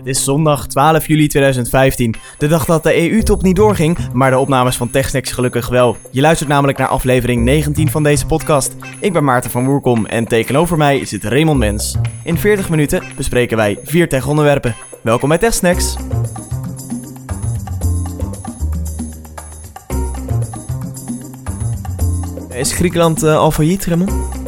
Het is zondag 12 juli 2015, de dag dat de EU-top niet doorging, maar de opnames van TechSnacks gelukkig wel. Je luistert namelijk naar aflevering 19 van deze podcast. Ik ben Maarten van Woerkom en tegenover mij zit Raymond Mens. In 40 minuten bespreken wij vier tech-onderwerpen. Welkom bij TechSnacks. Is Griekenland uh, al failliet, Raymond?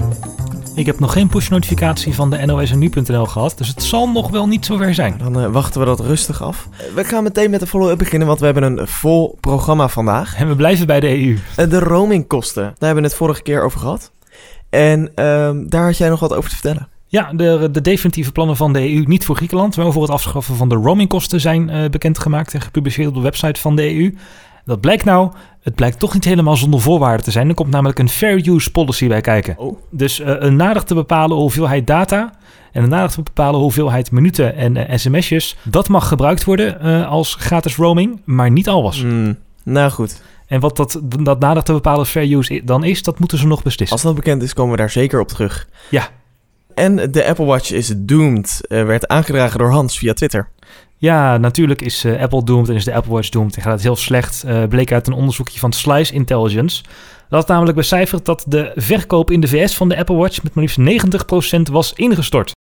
Ik heb nog geen push-notificatie van de NOS en nu.nl gehad, dus het zal nog wel niet zover zijn. Dan uh, wachten we dat rustig af. We gaan meteen met de follow-up beginnen, want we hebben een vol programma vandaag. En we blijven bij de EU. Uh, de roamingkosten, daar hebben we het vorige keer over gehad. En uh, daar had jij nog wat over te vertellen. Ja, de, de, definitieve plannen van de EU, niet voor Griekenland, maar voor het afschaffen van de roamingkosten zijn uh, bekendgemaakt en gepubliceerd op de website van de EU. Dat blijkt nou, het blijkt toch niet helemaal zonder voorwaarden te zijn. Er komt namelijk een fair use policy bij kijken. Oh. Dus uh, een nadig te bepalen hoeveelheid data en een nadig te bepalen hoeveelheid minuten en uh, sms'jes. Dat mag gebruikt worden uh, als gratis roaming, maar niet alles. Mm, nou goed. En wat dat, dat nadig te bepalen fair use dan is, dat moeten ze nog beslissen. Als dat bekend is, komen we daar zeker op terug. Ja. En de Apple Watch is doomed, werd aangedragen door Hans via Twitter. Ja, natuurlijk is uh, Apple doomed en is de Apple Watch doomed. En gaat het heel slecht, uh, bleek uit een onderzoekje van Slice Intelligence. Dat namelijk becijferd dat de verkoop in de VS van de Apple Watch met maar liefst 90% was ingestort.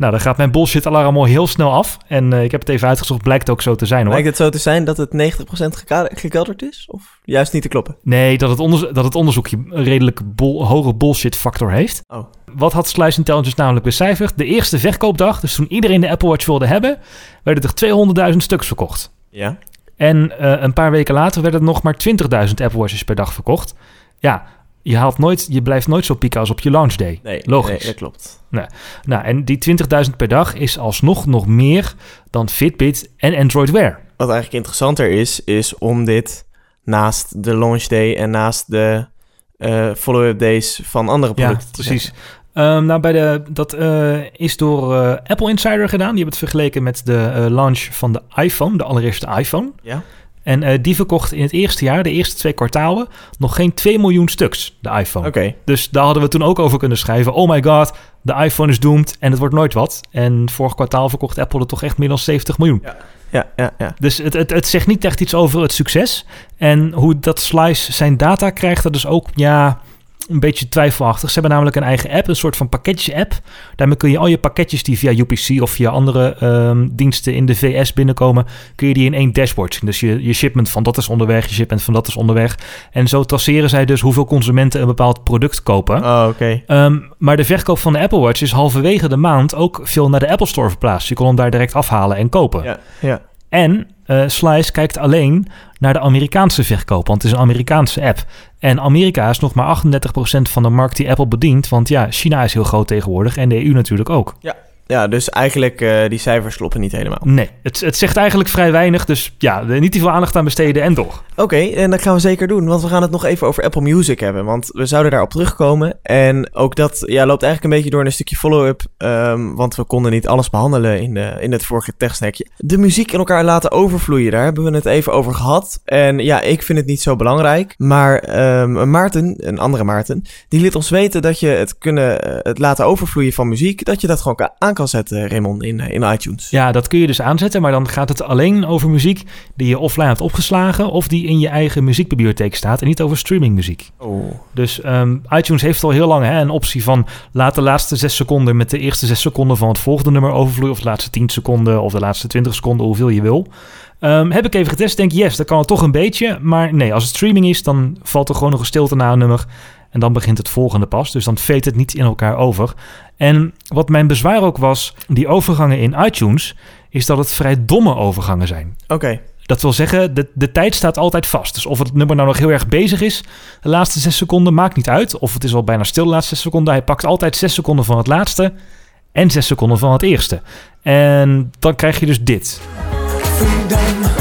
Nou, dan gaat mijn bullshit alarm al heel snel af. En uh, ik heb het even uitgezocht, blijkt ook zo te zijn hoor. Blijkt het zo te zijn dat het 90% gekelderd is? Of juist niet te kloppen? Nee, dat het, onderzo dat het onderzoekje een redelijk bol hoge bullshit factor heeft. Oh. Wat had Slice Intelligence namelijk becijferd? De eerste verkoopdag, dus toen iedereen de Apple Watch wilde hebben, werden er 200.000 stuks verkocht. Ja. En uh, een paar weken later werden er nog maar 20.000 Apple Watches per dag verkocht. Ja, je, haalt nooit, je blijft nooit zo pieken als op je launch day. Nee, Logisch. Nee, dat klopt. Nou, nou en die 20.000 per dag is alsnog nog meer dan Fitbit en Android Wear. Wat eigenlijk interessanter is, is om dit naast de launch day en naast de uh, follow-up days van andere producten ja, precies. Um, nou, bij de, dat uh, is door uh, Apple Insider gedaan. Die hebben het vergeleken met de launch van de iPhone, de allereerste iPhone. Ja. En uh, die verkocht in het eerste jaar, de eerste twee kwartalen, nog geen 2 miljoen stuks, de iPhone. Oké. Okay. Dus daar hadden we toen ook over kunnen schrijven. Oh my god, de iPhone is doomed en het wordt nooit wat. En vorig kwartaal verkocht Apple er toch echt meer dan 70 miljoen. Ja. Ja, ja, ja. Dus het, het, het zegt niet echt iets over het succes. En hoe dat Slice zijn data krijgt, dat is ook, ja, een beetje twijfelachtig. Ze hebben namelijk een eigen app, een soort van pakketjes-app. Daarmee kun je al je pakketjes die via UPC of via andere um, diensten in de VS binnenkomen, kun je die in één dashboard zien. Dus je, je shipment van dat is onderweg, je shipment van dat is onderweg. En zo traceren zij dus hoeveel consumenten een bepaald product kopen. Oh, oké. Okay. Um, maar de verkoop van de Apple Watch is halverwege de maand ook veel naar de Apple Store verplaatst. Je kon hem daar direct afhalen en kopen. Ja, ja. En uh, Slice kijkt alleen naar de Amerikaanse verkoop, want het is een Amerikaanse app. En Amerika is nog maar 38% van de markt die Apple bedient, want ja, China is heel groot tegenwoordig en de EU natuurlijk ook. Ja, ja dus eigenlijk uh, die cijfers kloppen niet helemaal. Nee, het, het zegt eigenlijk vrij weinig, dus ja, niet te veel aandacht aan besteden en toch. Oké, okay, en dat gaan we zeker doen, want we gaan het nog even over Apple Music hebben, want we zouden daarop terugkomen. En ook dat ja, loopt eigenlijk een beetje door een stukje follow-up, um, want we konden niet alles behandelen in, de, in het vorige techsnackje. De muziek in elkaar laten overvloeien, daar hebben we het even over gehad. En ja, ik vind het niet zo belangrijk, maar um, Maarten, een andere Maarten, die liet ons weten dat je het kunnen uh, het laten overvloeien van muziek, dat je dat gewoon aan kan zetten, Raymond, in, in iTunes. Ja, dat kun je dus aanzetten, maar dan gaat het alleen over muziek die je offline hebt opgeslagen of die in je eigen muziekbibliotheek staat en niet over streamingmuziek. Oh. Dus um, iTunes heeft al heel lang hè, een optie van laat de laatste zes seconden met de eerste zes seconden van het volgende nummer overvloeien, of de laatste 10 seconden of de laatste 20 seconden, hoeveel je wil. Um, heb ik even getest, denk yes, dat kan het toch een beetje, maar nee, als het streaming is, dan valt er gewoon nog een stilte na een nummer. En dan begint het volgende pas. Dus dan veet het niet in elkaar over. En wat mijn bezwaar ook was, die overgangen in iTunes, is dat het vrij domme overgangen zijn. Oké. Okay. Dat wil zeggen, de, de tijd staat altijd vast. Dus of het nummer nou nog heel erg bezig is, de laatste zes seconden, maakt niet uit. Of het is al bijna stil de laatste zes seconden. Hij pakt altijd zes seconden van het laatste en zes seconden van het eerste. En dan krijg je dus dit. Freedom.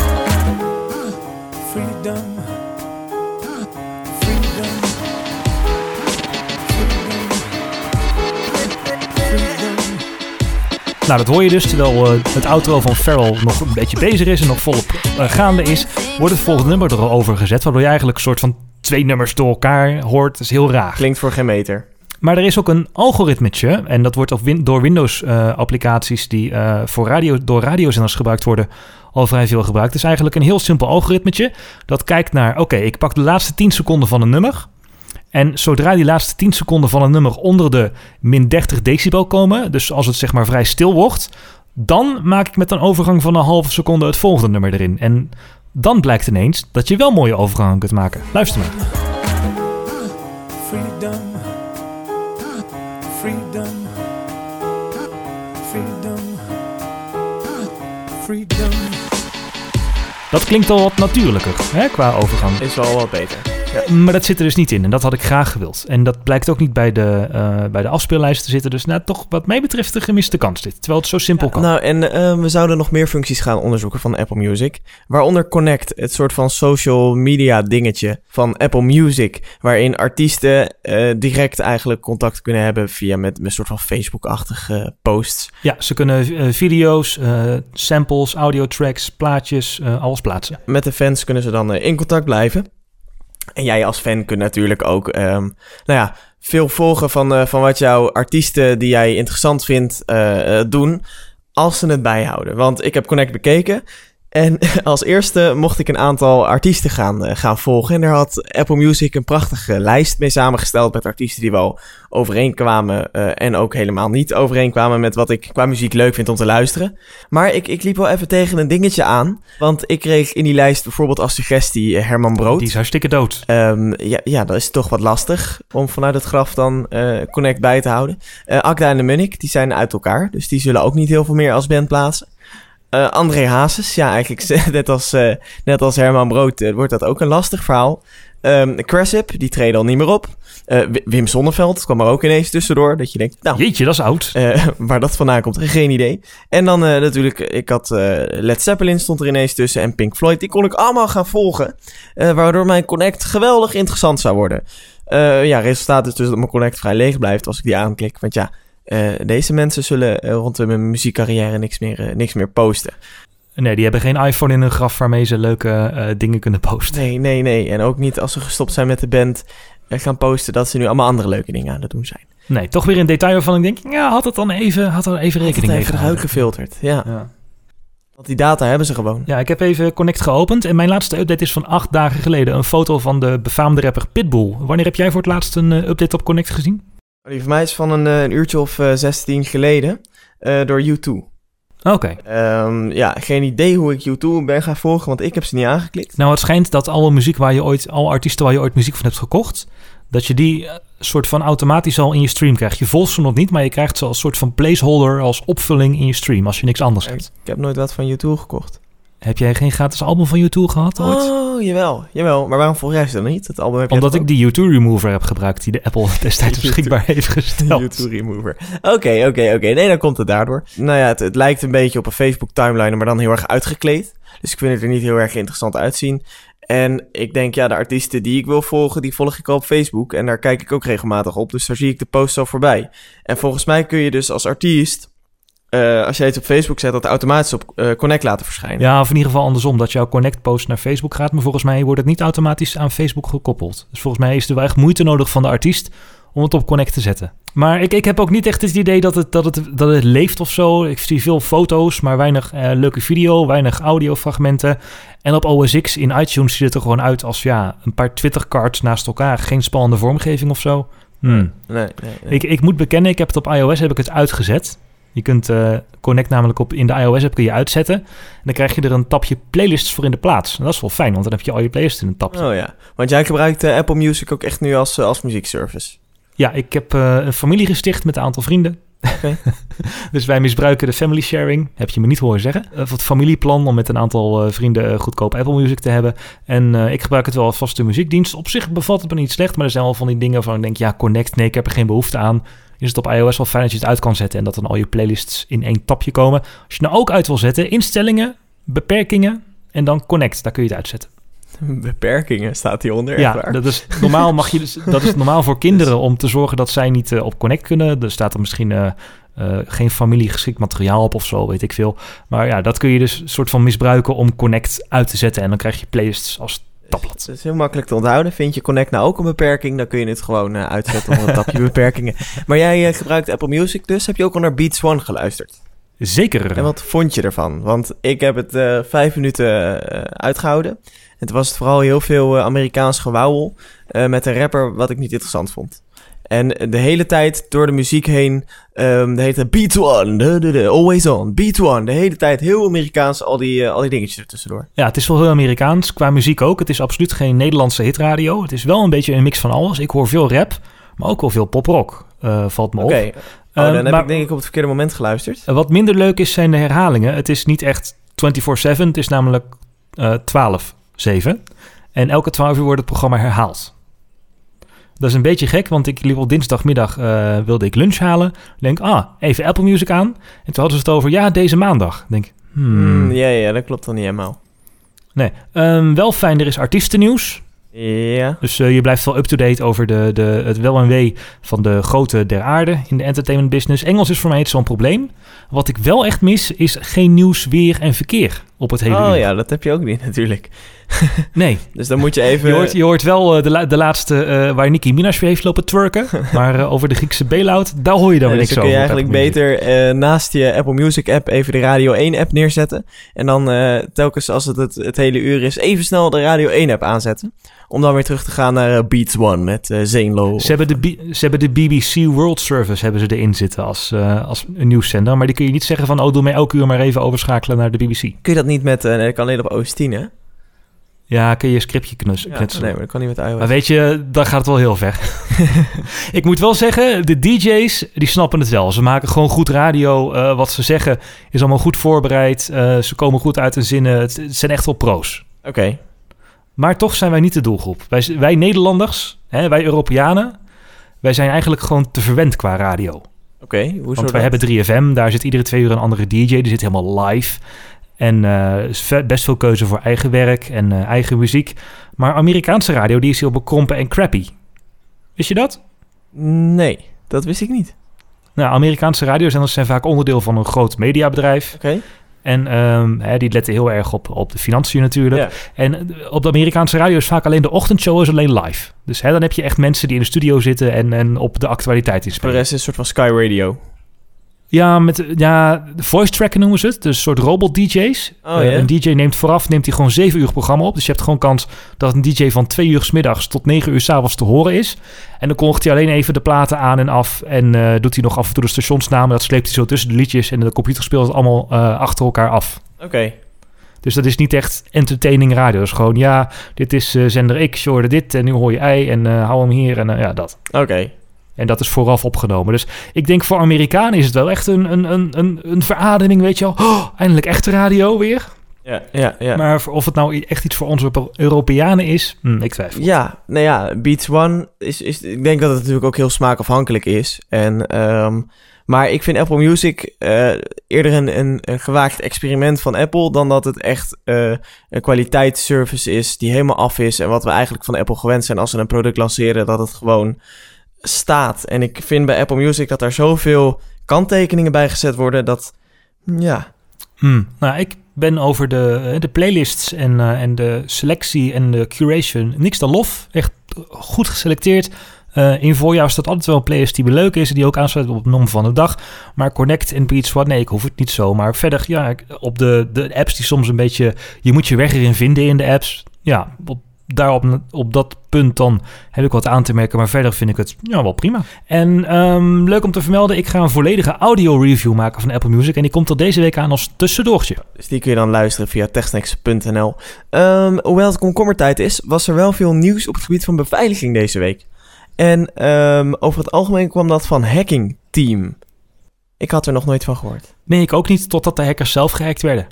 Nou, dat hoor je dus. Terwijl uh, het outro van Farrell nog een beetje bezig is en nog volop uh, gaande is, wordt het volgende nummer erover gezet. Waardoor je eigenlijk een soort van twee nummers door elkaar hoort. Dat is heel raar. Klinkt voor geen meter. Maar er is ook een algoritmetje, en dat wordt op win door Windows-applicaties die uh, voor radio, door radiozenders gebruikt worden, al vrij veel gebruikt. Het is eigenlijk een heel simpel algoritmetje dat kijkt naar: oké, ik pak de laatste 10 seconden van een nummer. En zodra die laatste 10 seconden van een nummer onder de min 30 decibel komen, dus als het zeg maar vrij stil wordt, dan maak ik met een overgang van een halve seconde het volgende nummer erin. En dan blijkt ineens dat je wel mooie overgangen kunt maken. Luister maar. Freedom. Freedom. Freedom. Freedom. Dat klinkt al wat natuurlijker hè, qua overgang. Is wel wat beter. Maar dat zit er dus niet in en dat had ik graag gewild. En dat blijkt ook niet bij de, uh, bij de afspeellijst te zitten. Dus nou, toch wat mij betreft de gemiste kans dit. Terwijl het zo simpel kan. Nou, en uh, we zouden nog meer functies gaan onderzoeken van Apple Music. Waaronder Connect, het soort van social media dingetje van Apple Music. Waarin artiesten uh, direct eigenlijk contact kunnen hebben via met een soort van Facebook-achtige posts. Ja, ze kunnen video's, samples, audio tracks, plaatjes, alles plaatsen. Met de fans kunnen ze dan in contact blijven. En jij als fan kunt natuurlijk ook, um, nou ja, veel volgen van, uh, van wat jouw artiesten die jij interessant vindt uh, doen, als ze het bijhouden. Want ik heb Connect bekeken en als eerste mocht ik een aantal artiesten gaan, uh, gaan volgen. En daar had Apple Music een prachtige lijst mee samengesteld met artiesten die wel overeenkwamen uh, en ook helemaal niet overeenkwamen met wat ik qua muziek leuk vind om te luisteren. Maar ik, ik liep wel even tegen een dingetje aan, want ik kreeg in die lijst bijvoorbeeld als suggestie uh, Herman Brood. Die is hartstikke dood. Um, ja, ja, dat is toch wat lastig om vanuit het graf dan Connect bij te houden. Akda en de Munnik, die zijn uit elkaar, dus die zullen ook niet heel veel meer als band plaatsen. Uh, André Hazes, ja, eigenlijk net als, uh, net als Herman Brood uh, wordt dat ook een lastig verhaal. Um, Cressip, die treden al niet meer op. Wim Sonneveld kwam er ook ineens tussendoor. Dat je denkt, nou... Jeetje, dat is oud. waar dat vandaan komt, geen idee. En dan natuurlijk, ik had Led Zeppelin stond er ineens tussen en Pink Floyd. Die kon ik allemaal gaan volgen. waardoor mijn Connect geweldig interessant zou worden. ja, resultaat is dus dat mijn Connect vrij leeg blijft als ik die aanklik. Want ja, uh, deze mensen zullen uh, rondom hun muziekcarrière niks meer, uh, niks meer posten. Nee, die hebben geen iPhone in hun graf waarmee ze leuke dingen kunnen posten. Nee, nee, nee. En ook niet als ze gestopt zijn met de band gaan posten dat ze nu allemaal andere leuke dingen aan het doen zijn. Nee, toch weer een detail waarvan ik denk, ja, had het dan even, had er even rekening mee gehouden. gefilterd, ja. ja. Want die data hebben ze gewoon. Ja, ik heb even Connect geopend en mijn laatste update is van acht dagen geleden. Een foto van de befaamde rapper Pitbull. Wanneer heb jij voor het laatst een update op Connect gezien? Die van mij is van een, eh, een uurtje of uh, eh, 16 geleden uh, door U2. Oké. Okay. Um, ja, geen idee hoe ik U2 ben gaan volgen, want ik heb ze niet aangeklikt. Nou, het schijnt dat alle muziek waar je ooit, alle artiesten waar je ooit muziek van hebt gekocht, dat je die soort van automatisch al in je stream krijgt. Je volgt ze nog niet, maar je krijgt ze als soort van placeholder, als opvulling in je stream, als je niks anders hebt. Ik heb nooit wat van U2 gekocht. Heb jij geen gratis album van U2 gehad ooit? Oh, jawel. Jawel. Maar waarom volg jij ze dan niet? Het album heb Omdat ik die U2 Remover heb gebruikt die de Apple destijds beschikbaar heeft gesteld. U2 Remover. Oké, oké, oké. Nee, dan komt het daardoor. Nou ja, het, het lijkt een beetje op een Facebook timeline, maar dan heel erg uitgekleed. Dus ik vind het er niet heel erg interessant uitzien. En ik denk, ja, de artiesten die ik wil volgen, die volg ik al op Facebook. En daar kijk ik ook regelmatig op. Dus daar zie ik de posts al voorbij. En volgens mij kun je dus als artiest uh, als jij iets op Facebook zet, dat automatisch op uh, Connect laten verschijnen. Ja, of in ieder geval andersom, dat jouw Connect-post naar Facebook gaat. Maar volgens mij wordt het niet automatisch aan Facebook gekoppeld. Dus volgens mij is er wel echt moeite nodig van de artiest om het op Connect te zetten. Maar ik, ik heb ook niet echt het idee dat het, dat, het, dat het leeft of zo. Ik zie veel foto's, maar weinig uh, leuke video, weinig audiofragmenten. En op OS X in iTunes ziet het er gewoon uit als ja, een paar Twitter-cards naast elkaar. Geen spannende vormgeving of zo. Hmm. Nee, nee, nee. Ik, ik moet bekennen, ik heb het op iOS heb ik het uitgezet. Je kunt uh, Connect namelijk op in de iOS-app kun je uitzetten. En dan krijg je er een tapje playlists voor in de plaats. En dat is wel fijn, want dan heb je al je playlists in een tapje. Oh ja, want jij gebruikt uh, Apple Music ook echt nu als, uh, als muziekservice. Ja, ik heb een familie gesticht met een aantal vrienden. Okay. dus wij misbruiken de family sharing, heb je me niet horen zeggen. Of het familieplan om met een aantal vrienden goedkoop Apple Music te hebben. En ik gebruik het wel als vaste muziekdienst. Op zich bevat het me niet slecht, maar er zijn wel van die dingen van ik denk, ja, Connect, nee, ik heb er geen behoefte aan is het op iOS wel fijn dat je het uit kan zetten en dat dan al je playlists in één tapje komen. Als je nou ook uit wil zetten, instellingen, beperkingen en dan connect, daar kun je het uitzetten. Beperkingen staat hieronder. Ja, dat is normaal mag je dus, dat is normaal voor kinderen om te zorgen dat zij niet uh, op connect kunnen. Er staat er misschien uh, uh, geen familiegeschikt materiaal op of zo, weet ik veel. Maar ja, dat kun je dus soort van misbruiken om connect uit te zetten en dan krijg je playlists als Tabblad. Het is heel makkelijk te onthouden. Vind je Connect nou ook een beperking, dan kun je het gewoon eh, uitzetten onder het tapje beperkingen. Maar jij eh, gebruikt Apple Music dus. Heb je ook al naar Beats One geluisterd? Zeker. En wat vond je ervan? Want ik heb het eh, vijf minuten eh, uitgehouden. Het was vooral heel veel Amerikaans gewauwel met een rapper wat ik niet interessant vond. En de hele tijd door de muziek heen, ehm de hele tijd Beat One, de, de, de, always on, Beat One. De hele tijd heel Amerikaans, al die, eh, al die dingetjes ertussendoor. Ja, het is wel heel Amerikaans. Qua muziek ook. Het is absoluut geen Nederlandse hitradio. Het is wel een beetje een mix van alles. Ik hoor veel rap, maar ook wel veel poprock. eh, valt me Oké, op. oh, dan Eh, heb maar ik denk ik op het verkeerde moment geluisterd. wat minder leuk is, zijn de herhalingen. Het is niet echt 24-7. Het is namelijk eh 12-7. En elke 12 uur wordt het programma herhaald. Dat is een beetje gek, want ik liep op dinsdagmiddag, eh, wilde ik lunch halen. Denk, ah, even Apple Music aan. En toen hadden ze het over, ja, deze maandag. Denk, hmm, Hmm, ja, ja, dat klopt dan niet helemaal. nee. Ehm, wel fijn, er is artiestennieuws. Ja, Dus eh, je blijft wel up-to-date over de, de, het wel en wee van de grote der aarde in de entertainment business. Engels is voor mij zo'n probleem. Wat ik wel echt mis, is geen nieuws, weer en verkeer op het hele oh uur. ja, dat heb je ook niet natuurlijk. Nee, Dus dan moet je even... je hoort, je hoort wel eh, de, la- de laatste eh, waar Nicki Minaj weer heeft lopen twerken. maar eh, over de Griekse bailout, daar hoor je dan weer niks dan kun over. je eigenlijk beter naast je Apple Music app even de Radio 1 app neerzetten. En dan telkens als het, het het hele uur is, even snel de Radio 1 app aanzetten. Om dan weer terug te gaan naar Beats One met Zeenlo. Ze hebben, de, B- ze hebben de BBC World Service hebben ze erin zitten als, als een nieuwszender. Maar die kun je niet zeggen van, oh, doe mij elke uur maar even overschakelen naar de BBC. Kun je dat niet met... eh nee, dat kan alleen op OS 10, hè? Ja, kun je een scriptje knus- Ja, nee, maar dat kan niet met iOS. Maar weet je, dan gaat het wel heel ver. ik moet wel zeggen, de DJ's, die snappen het wel. Ze maken gewoon goed radio. Eh, wat ze zeggen is allemaal goed voorbereid. Eh, ze komen goed uit hun zinnen. Het, het zijn echt wel pro's. Oké. Maar toch zijn wij niet de doelgroep. Wij, wij Nederlanders, hè, wij Europeanen, wij zijn eigenlijk gewoon te verwend qua radio. Oké, hoezo Want wij dat? hebben 3FM, daar zit iedere twee uur een andere DJ. Die zit helemaal live. En eh, best veel keuze voor eigen werk en eh, eigen muziek. Maar Amerikaanse radio, die is heel bekrompen en crappy. Wist je dat? Nee, dat wist ik niet. Nou, Amerikaanse radiozenders zijn vaak onderdeel van een groot mediabedrijf. Oké. En ehm, hè, die letten heel erg op, op de financiën natuurlijk. Ja. En eh, op de Amerikaanse radio is vaak alleen de ochtendshow is alleen live. Dus hè, dan heb je echt mensen die in de studio zitten en, en op de actualiteit Voor de inspelen. rest is een soort van Sky Radio. Ja, met ja, voice tracker noemen ze het. Dus een soort robot DJ's. Oh, Eh? Een DJ neemt vooraf neemt hij gewoon zeven uur programma op. Dus je hebt gewoon kans dat een DJ van twee uur 's middags tot negen uur 's avonds te horen is. En dan kondigt hij alleen even de platen aan en af. En eh, doet hij nog af en toe de stationsnamen. Dat sleept hij zo tussen de liedjes. En de computer speelt het allemaal eh, achter elkaar af. Oké. Dus dat is niet echt entertaining radio. Dat is gewoon, ja, dit is zender X, je hoorde dit en nu hoor je Y en hou hem hier en ja, dat. Oké. En dat is vooraf opgenomen. Dus ik denk voor Amerikanen is het wel echt een, een, een, een, een verademing, weet je wel. Oh, eindelijk echte radio weer. Ja, ja, ja. Maar of het nou echt iets voor onze Euro- Europeanen is, hm, ik twijfel. Ja, nou ja, Beats One is, is... Ik denk dat het natuurlijk ook heel smaakafhankelijk is. En, ehm, maar ik vind Apple Music eh, eerder een, een, een gewaagd experiment van Apple... dan dat het echt eh, een kwaliteitsservice is die helemaal af is... en wat we eigenlijk van Apple gewend zijn als ze een product lanceren... dat het gewoon staat. En ik vind bij Apple Music dat daar zoveel kanttekeningen bij gezet worden... dat, ja... Hm, Nou, ik ben over de, eh, de playlists en, eh, en de selectie en de curation niks dan lof. Echt goed geselecteerd. Eh, in voorjaar staat altijd wel een playlist die leuk is... en die ook aansluit op het nom van de dag. Maar Connect en Beats One, nee, ik hoef het niet zo. Maar verder, ja, op de, de apps die soms een beetje... je moet je weg erin vinden in de apps. Ja, op, daarop op dat punt dan heb ik wat aan te merken... maar verder vind ik het ja, wel prima. En ehm, leuk om te vermelden, ik ga een volledige audio-review maken van Apple Music... en die komt er deze week aan als tussendoortje. Dus die kun je dan luisteren via techsnacks.nl. Ehm, hoewel het komkommertijd is, was er wel veel nieuws op het gebied van beveiliging deze week. En ehm, over het algemeen kwam dat van Hacking Team. Ik had er nog nooit van gehoord. Nee, ik ook niet, totdat de hackers zelf gehackt werden.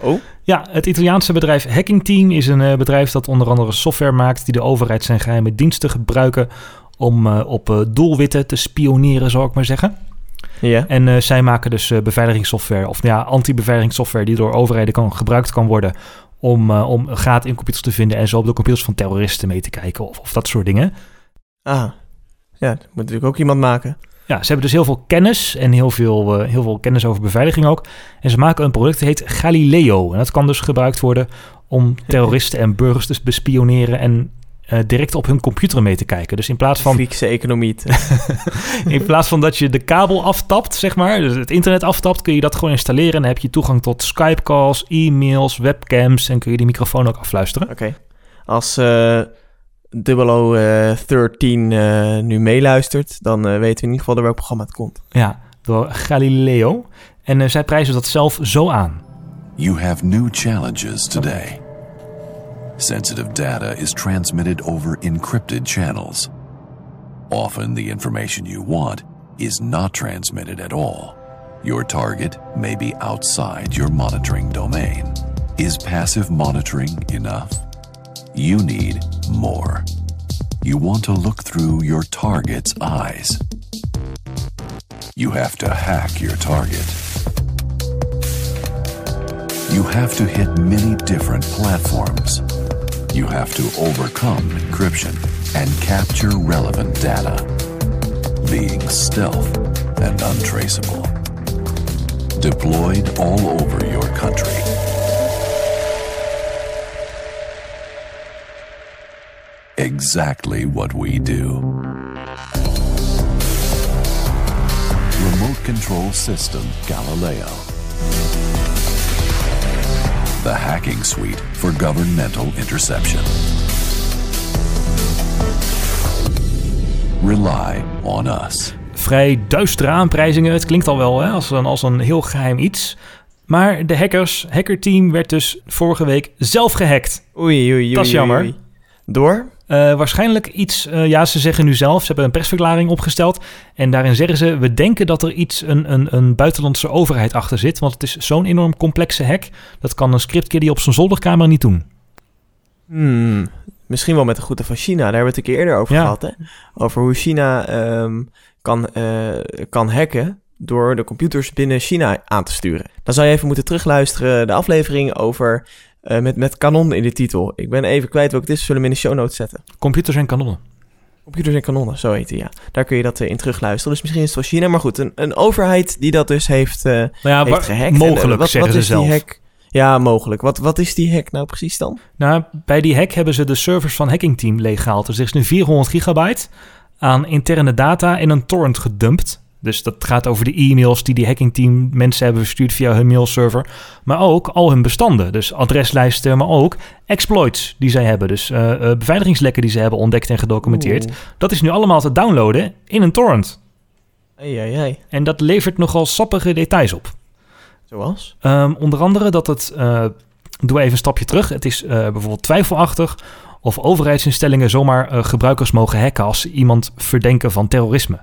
Oh? Ja, het Italiaanse bedrijf Hacking Team is een eh, bedrijf dat onder andere software maakt... die de overheid zijn geheime diensten gebruiken... om eh, op eh, doelwitten te spioneren, zou ik maar zeggen. Ja. En zij maken dus beveiligingssoftware, of ja, anti-beveiligingssoftware... die door overheden kan, gebruikt kan worden... om, eh, om gaten in computers te vinden... en zo op de computers van terroristen mee te kijken of, of dat soort dingen. Ah. Ja, dat moet natuurlijk ook iemand maken. Ja, ze hebben dus heel veel kennis en heel veel, eh, heel veel kennis over beveiliging ook. En ze maken een product dat heet Galileo. En dat kan dus gebruikt worden om terroristen en burgers te bespioneren en eh, direct op hun computer mee te kijken. Dus in plaats van, Griekse economie. in plaats van dat je de kabel aftapt, zeg maar, dus het internet aftapt, kun je dat gewoon installeren en dan heb je toegang tot Skype calls, e-mails, webcams en kun je die microfoon ook afluisteren. Oké. Als eh 0013 eh, nu meeluistert, dan eh, weten we in ieder geval door welk programma het komt. Ja, door Galileo. En zij prijzen dat zelf zo aan. You have new challenges today. Sensitive data is transmitted over encrypted channels. Often, the information you want is not transmitted at all. Your target may be outside your monitoring domain. Is passive monitoring enough? You need more. You want to look through your target's eyes. You have to hack your target. You have to hit many different platforms. You have to overcome encryption and capture relevant data, being stealth and untraceable. Deployed all over your country. Exactly what we do. Remote Control System Galileo. The hacking suite for governmental interception. Rely on us. Vrij duistere aanprijzingen. Het klinkt al wel hè, als, een, als een heel geheim iets. Maar de hackers, hackerteam werd dus vorige week zelf gehackt. Oei, oei, oei. Dat is oei, jammer. oei. Door? Eh, waarschijnlijk iets, eh, ja, ze zeggen nu zelf, ze hebben een persverklaring opgesteld. En daarin zeggen ze, we denken dat er iets, een, een, een buitenlandse overheid achter zit. Want het is zo'n enorm complexe hack. Dat kan een scriptkiddy op zijn zolderkamer niet doen. Hmm, misschien wel met de groeten van China. Daar hebben we het een keer eerder over Ja. gehad. Hè? Over hoe China ehm, kan, eh, kan hacken door de computers binnen China aan te sturen. Dan zou je even moeten terugluisteren de aflevering over eh, met, met kanon in de titel. Ik ben even kwijt welke het is. Zullen we in de show notes zetten. Computers en kanonnen. Computers en kanonnen, zo heet hij, ja. Daar kun je dat eh, in terugluisteren. Dus misschien is het wel China. Maar goed, een, een overheid die dat dus heeft, eh, Nou ja, heeft gehackt. En, mogelijk, wat, zeggen wat ze is zelf. die hack? Ja, mogelijk. Wat, wat is die hack nou precies dan? Nou, bij die hack hebben ze de servers van Hacking Team leeggehaald. Dus er is nu 400 gigabyte aan interne data in een torrent gedumpt. Dus dat gaat over de e-mails die die Hacking Team mensen hebben verstuurd via hun mailserver. Maar ook al hun bestanden. Dus adreslijsten, maar ook exploits die zij hebben. Dus eh, eh, beveiligingslekken die ze hebben ontdekt en gedocumenteerd. Oeh. Dat is nu allemaal te downloaden in een torrent. Ai, ai. En dat levert nogal sappige details op. Zoals? Ehm, onder andere dat het, eh, doe even een stapje terug. Het is bijvoorbeeld twijfelachtig of overheidsinstellingen zomaar gebruikers mogen hacken als ze iemand verdenken van terrorisme.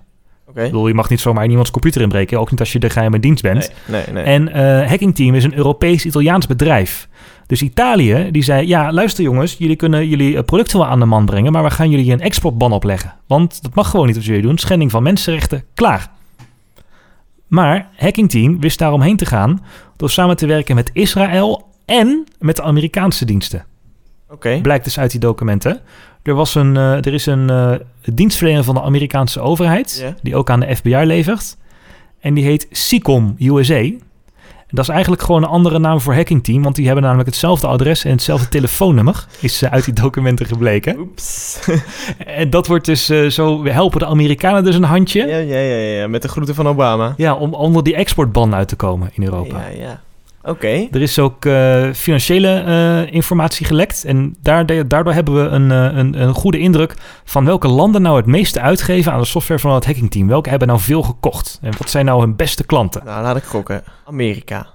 Ik bedoel, je mag niet zomaar in iemands computer inbreken, ook niet als je de geheime dienst bent. Nee, nee, nee. En eh Hacking Team is een Europees-Italiaans bedrijf. Dus Italië, die zei, ja, luister jongens, jullie kunnen jullie eh, producten wel aan de man brengen, maar we gaan jullie een exportban opleggen. Want dat mag gewoon niet wat jullie doen, schending van mensenrechten, klaar. Maar Hacking Team wist daaromheen te gaan door samen te werken met Israël en met de Amerikaanse diensten. Blijkt dus uit die documenten. Er, was een, eh, er is een eh, dienstverlener van de Amerikaanse overheid, die ook aan de FBI levert. En die heet SICOM USA. En dat is eigenlijk gewoon een andere naam voor Hacking Team, want die hebben namelijk hetzelfde adres en hetzelfde telefoonnummer, is eh, uit die documenten gebleken. Oeps. En dat wordt dus zo, we helpen de Amerikanen dus een handje. ja, ja, ja, ja, met de groeten van Obama. Ja, om onder die exportban uit te komen in Europa. Ja, ja. Oké. Er is ook eh, financiële eh, informatie gelekt. En daardoor, daardoor hebben we een, eh, een, een goede indruk van welke landen nou het meeste uitgeven aan de software van het hackingteam. Welke hebben nou veel gekocht? En wat zijn nou hun beste klanten? Nou, laat ik gokken. Amerika.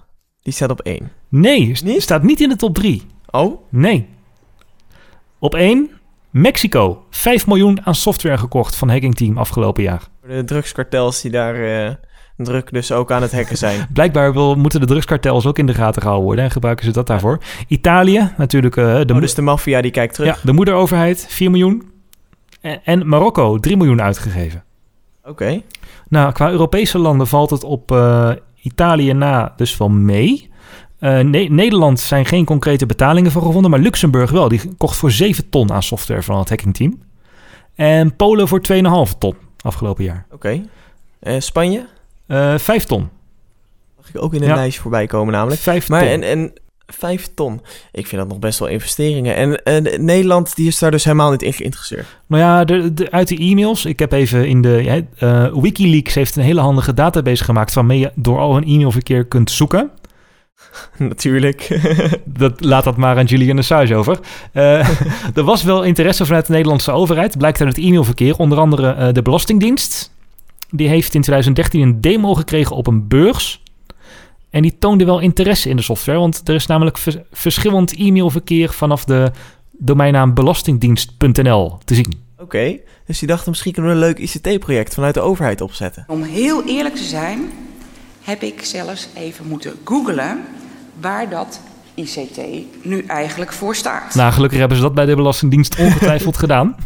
Die staat op één. Nee, Niet? staat niet in de top 3. Oh? Nee. Op 1, Mexico. 5 miljoen aan software gekocht van hackingteam afgelopen jaar. De drugskartels die daar druk dus ook aan het hacken zijn. Blijkbaar wil, moeten de drugskartels ook in de gaten gehouden worden en gebruiken ze dat daarvoor. Italië, natuurlijk eh, de, Oh, dus de maffia die kijkt terug. ja, de moederoverheid, 4 miljoen. En, en Marokko, 3 miljoen uitgegeven. Oké. Nou, qua Europese landen valt het op eh, Italië na dus wel mee. Eh, Ne- Nederland zijn geen concrete betalingen voor gevonden, maar Luxemburg wel. Die kocht voor 7 ton aan software van het hackingteam. En Polen voor 2,5 ton afgelopen jaar. Oké. Eh, Spanje? Eh 5 ton. Mag ik ook in een Ja. lijstje voorbij komen namelijk. 5 Maar ton. en, en Vijf ton. Ik vind dat nog best wel investeringen. En, en Nederland die is daar dus helemaal niet in geïnteresseerd. Nou ja, de, de, uit de e-mails. Ik heb even in de... Ja, Wikileaks heeft een hele handige database gemaakt... waarmee je door al hun e-mailverkeer kunt zoeken. Natuurlijk. dat, laat dat maar aan Julian Assange over. Uh, er was wel interesse vanuit de Nederlandse overheid. Blijkt uit het e-mailverkeer. Onder andere uh, de Belastingdienst. Die heeft in 2013 een demo gekregen op een beurs. En die toonde wel interesse in de software. Want er is namelijk vers verschillend e-mailverkeer vanaf de domeinnaam belastingdienst.nl te zien. Oké, dus die dachten misschien kunnen we een leuk ICT-project vanuit de overheid opzetten. Om heel eerlijk te zijn, heb ik zelfs even moeten googlen waar dat ICT nu eigenlijk voor staat. Nou, gelukkig hebben ze dat bij de Belastingdienst ongetwijfeld gedaan.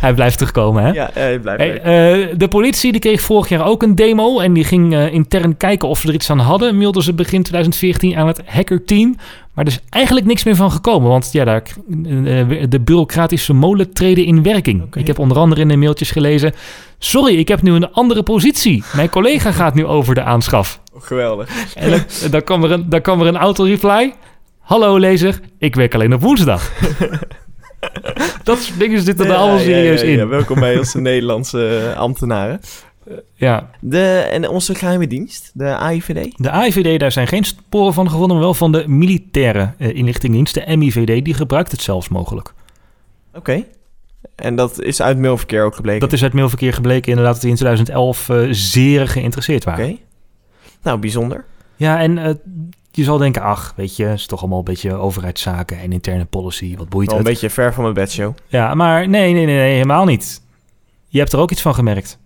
hij blijft terugkomen, hè? Ja, hij blijft. Hey, uh, de politie die kreeg vorig jaar ook een demo en die ging uh, intern kijken of ze er iets aan hadden. Mailden ze begin 2014 aan het hackerteam. Maar er is eigenlijk niks meer van gekomen, want ja, daar, eh, de bureaucratische molen treden in werking. Okay. Ik heb onder andere in de mailtjes gelezen... Sorry, ik heb nu een andere positie. Mijn collega gaat nu over de aanschaf. Geweldig. En dan, dan, kwam er een, dan kwam er een auto-reply. Hallo lezer, ik werk alleen op woensdag. dat soort dingen zitten er allemaal serieus ja, in. Ja, welkom bij onze Nederlandse ambtenaren. Ja. De, en onze geheime dienst, de AIVD? De AIVD, daar zijn geen sporen van gevonden, maar wel van de militaire uh, inlichtingendienst, de MIVD. Die gebruikt het zelfs mogelijk. Oké. Okay. En dat is uit mailverkeer ook gebleken? Dat is uit mailverkeer gebleken inderdaad dat die in 2011 uh, zeer geïnteresseerd waren. Oké. Okay. Nou, bijzonder. Ja, en uh, je zal denken, ach, weet je, het is toch allemaal een beetje overheidszaken en interne policy. Wat boeit Wel het? een beetje ver van mijn bedshow. Ja, maar nee, nee, nee, nee, helemaal niet. Je hebt er ook iets van gemerkt.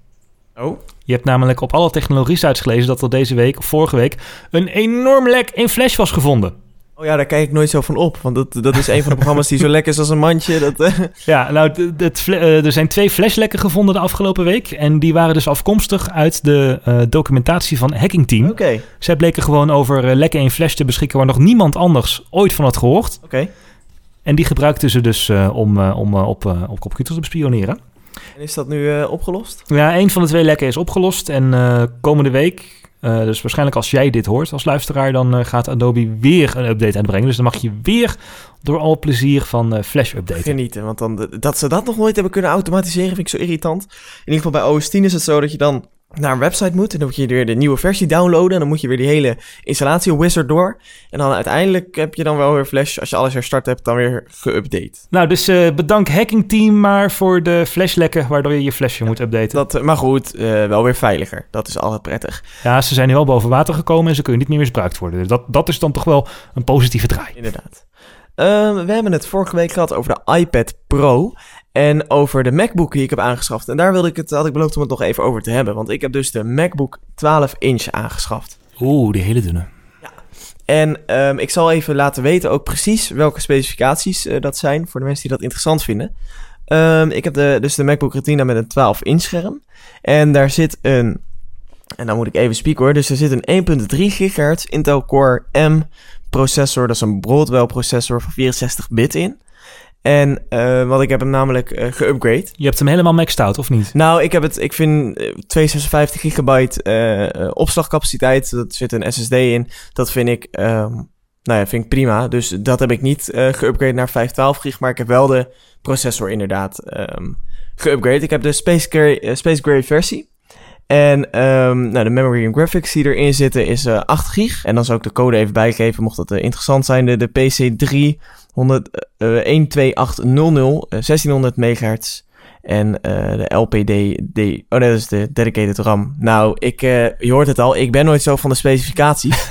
Oh? Je hebt namelijk op alle technologie-sites gelezen dat er deze week, of vorige week, een enorm lek in Flash was gevonden. Oh ja, daar kijk ik nooit zo van op. Want dat, dat is een van de programma's die zo lek is als een mandje. Dat, uh... Ja, nou, uh, er zijn twee flashlekken gevonden de afgelopen week. En die waren dus afkomstig uit de uh, documentatie van Hacking Team. Oké. Okay. Zij bleken gewoon over lekken in Flash te beschikken waar nog niemand anders ooit van had gehoord. Oké. Okay. En die gebruikten ze dus om, om op, op computers te bespioneren. En is dat nu opgelost? Ja, een van de twee lekken is opgelost. En komende week, uh, dus waarschijnlijk als jij dit hoort als luisteraar, dan gaat Adobe weer een update uitbrengen. Dus dan mag je weer door al plezier van Flash updaten. Genieten, want dan, dat ze dat nog nooit hebben kunnen automatiseren vind ik zo irritant. In ieder geval bij OS 10 is het zo dat je dan naar een website moet. En dan moet je weer de nieuwe versie downloaden. En dan moet je weer die hele installatie wizard door. En dan uiteindelijk heb je dan wel weer Flash, als je alles herstart hebt, dan weer geüpdate. Nou, dus uh, bedank Hacking Team maar voor de flashlekken waardoor je je flashje ja, moet updaten. Dat, maar goed, uh, wel weer veiliger. Dat is altijd prettig. Ja, ze zijn nu wel boven water gekomen en ze kunnen niet meer misbruikt worden. Dus dat, dat is dan toch wel een positieve draai. Inderdaad. Uh, we hebben het vorige week gehad over de iPad Pro. En over de MacBook die ik heb aangeschaft. En daar wilde ik het, had ik beloofd om het nog even over te hebben. Want ik heb dus de MacBook 12 inch aangeschaft. Oeh, die hele dunne. Ja. En um, ik zal even laten weten ook precies welke specificaties uh, dat zijn. Voor de mensen die dat interessant vinden. Um, ik heb de, dus de MacBook Retina met een 12 inch scherm. En daar zit een... En dan moet ik even spieken hoor. Dus er zit een 1.3 GHz Intel Core M processor. Dat is een Broadwell processor van 64 bit in. En uh, wat ik heb hem namelijk uh, geupgrade. Je hebt hem helemaal maxed out, of niet? Nou, ik heb het, ik vind 256 gigabyte uh, opslagcapaciteit. Dat zit een SSD in. Dat vind ik, um, nou ja, vind ik prima. Dus dat heb ik niet geupgrade naar 512 gig. Maar ik heb wel de processor inderdaad um, geupgrade. Ik heb de Space Gray, Space Gray versie. En um, nou, de memory en graphics die erin zitten is uh, 8 gig. En dan zal ik de code even bijgeven, mocht dat uh, interessant zijn. De, de PC3 100, uh, 12800, 1600 megahertz. En uh, de LPD, de, oh nee, dat is de dedicated RAM. Nou, ik, uh, je hoort het al, ik ben nooit zo van de specificaties.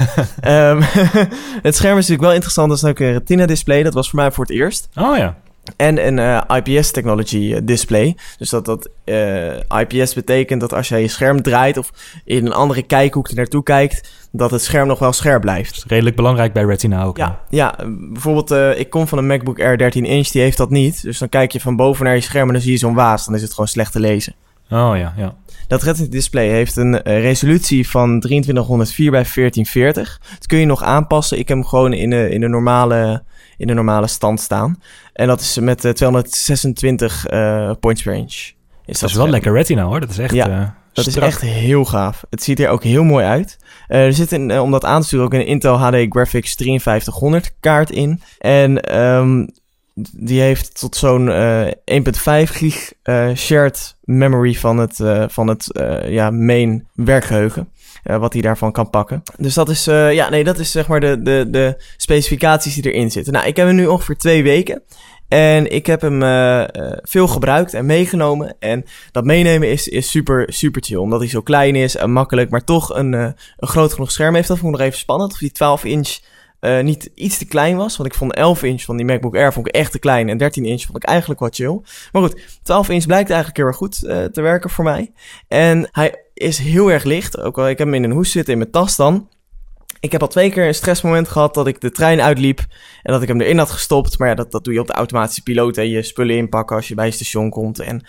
um, het scherm is natuurlijk wel interessant, dat is ook een retina display. Dat was voor mij voor het eerst. Oh ja. En een uh, IPS technology display. Dus dat dat uh, IPS betekent dat als jij je scherm draait of in een andere kijkhoek er naartoe kijkt, dat het scherm nog wel scherp blijft. redelijk belangrijk bij Retina ook. Ja, ja bijvoorbeeld uh, ik kom van een MacBook Air 13 inch, die heeft dat niet. Dus dan kijk je van boven naar je scherm en dan zie je zo'n waas. Dan is het gewoon slecht te lezen. Oh ja, ja. Dat Retina display heeft een resolutie van 2304 bij 1440. Dat kun je nog aanpassen. Ik heb hem gewoon in de, in de normale in de normale stand staan. En dat is met uh, 226 uh, points per inch. Is dat, is wel lekker retina hoor. Dat is echt... Ja. Uh, Dat Strak. is echt heel gaaf. Het ziet er ook heel mooi uit. Eh, er zit een, eh, om dat aan te sturen ook een Intel HD Graphics 5300 kaart in. En ehm, die heeft tot zo'n eh 1.5 gig eh, shared memory van het, eh, van het eh, ja, main werkgeheugen. Eh, wat hij daarvan kan pakken. Dus dat is, eh, ja, nee, dat is zeg maar de, de, de specificaties die erin zitten. Nou, ik heb hem nu ongeveer twee weken. En ik heb hem eh, veel gebruikt en meegenomen. En dat meenemen is, is super, super chill. Omdat hij zo klein is en makkelijk, maar toch een, een groot genoeg scherm heeft. Dat vond ik nog even spannend. Of die 12 inch niet iets te klein was. Want ik vond 11 inch van die MacBook Air vond ik echt te klein. En 13 inch vond ik eigenlijk wat chill. Maar goed, 12 inch blijkt eigenlijk heel erg goed te werken voor mij. En hij is heel erg licht. Ook al ik heb hem in een hoes zitten in mijn tas dan. Ik heb al twee keer een stressmoment gehad dat ik de trein uitliep en dat ik hem erin had gestopt. Maar ja, dat, dat doe je op de automatische piloot. Hè. Je spullen inpakken als je bij het station komt. En,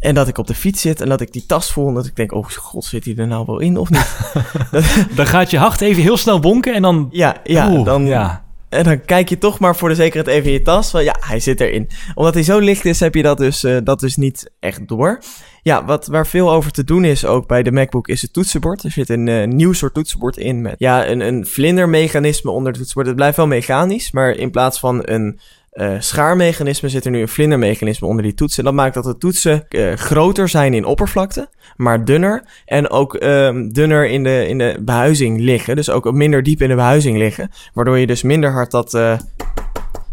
en dat ik op de fiets zit en dat ik die tas voel. En dat ik denk, oh god, zit hij er nou wel in of niet? Dan gaat je hart even heel snel bonken en dan... ja, ja, Oeh, dan, ja. En dan kijk je toch maar voor de zekerheid even in je tas. Van, ja, hij zit erin. Omdat hij zo licht is, heb je dat dus, eh, dat dus niet echt door. Ja, wat, waar veel over te doen is ook bij de MacBook is het toetsenbord. Er zit een eh, nieuw soort toetsenbord in met ja, een, een vlindermechanisme onder het toetsenbord. Het blijft wel mechanisch, maar in plaats van een eh, schaarmechanisme zit er nu een vlindermechanisme onder die toetsen. Dat maakt dat de toetsen eh, groter zijn in oppervlakte, maar dunner. En ook ehm, dunner in de, in de behuizing liggen. Dus ook minder diep in de behuizing liggen. Waardoor je dus minder hard dat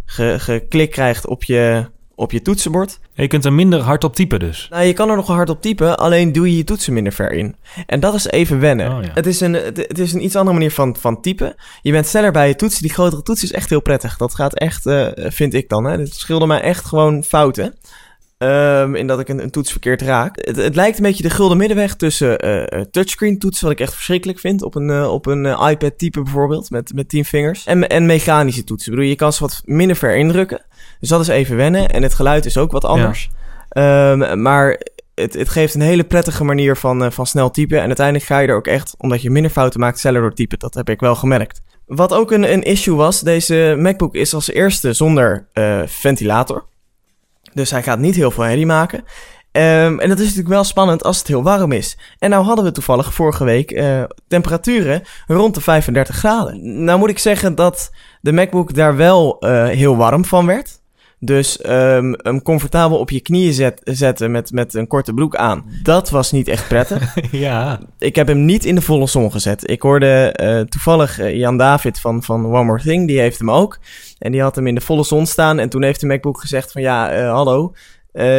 ge, geklik krijgt op je, op je toetsenbord. Je kunt er minder hard op typen dus. Nou, je kan er nog wel hard op typen, alleen doe je je toetsen minder ver in. En dat is even wennen. Oh, ja. het, is een, het, is een iets andere manier van, van typen. Je bent sneller bij je toetsen. Die grotere toetsen is echt heel prettig. Dat gaat echt, eh, vind ik dan. Hè. Het scheelde mij echt gewoon fouten. Ehm, in dat ik een, een toets verkeerd raak. Het, het lijkt een beetje de gulden middenweg tussen eh, touchscreen toetsen, wat ik echt verschrikkelijk vind. Op een, op een iPad type bijvoorbeeld, met, met 10 vingers. En, en mechanische toetsen. Ik bedoel, je kan ze wat minder ver indrukken. Dus dat is even wennen. En het geluid is ook wat anders. Ehm, maar het, het geeft een hele prettige manier van, eh, van snel typen. En uiteindelijk ga je er ook echt, omdat je minder fouten maakt, sneller door typen. Dat heb ik wel gemerkt. Wat ook een, een issue was, deze MacBook is als eerste zonder eh, ventilator. Dus hij gaat niet heel veel herrie maken. Ehm, en dat is natuurlijk wel spannend als het heel warm is. En nou hadden we toevallig vorige week eh, temperaturen rond de 35 graden. Nou moet ik zeggen dat de MacBook daar wel heel warm van werd. Dus ehm, hem comfortabel op je knieën zet, zetten met, met een korte broek aan. Dat was niet echt prettig. ja. ik heb hem niet in de volle zon gezet. Ik hoorde eh, toevallig eh, Jan David van, van One More Thing, die heeft hem ook. En die had hem in de volle zon staan. En toen heeft de MacBook gezegd van ja, eh, hallo,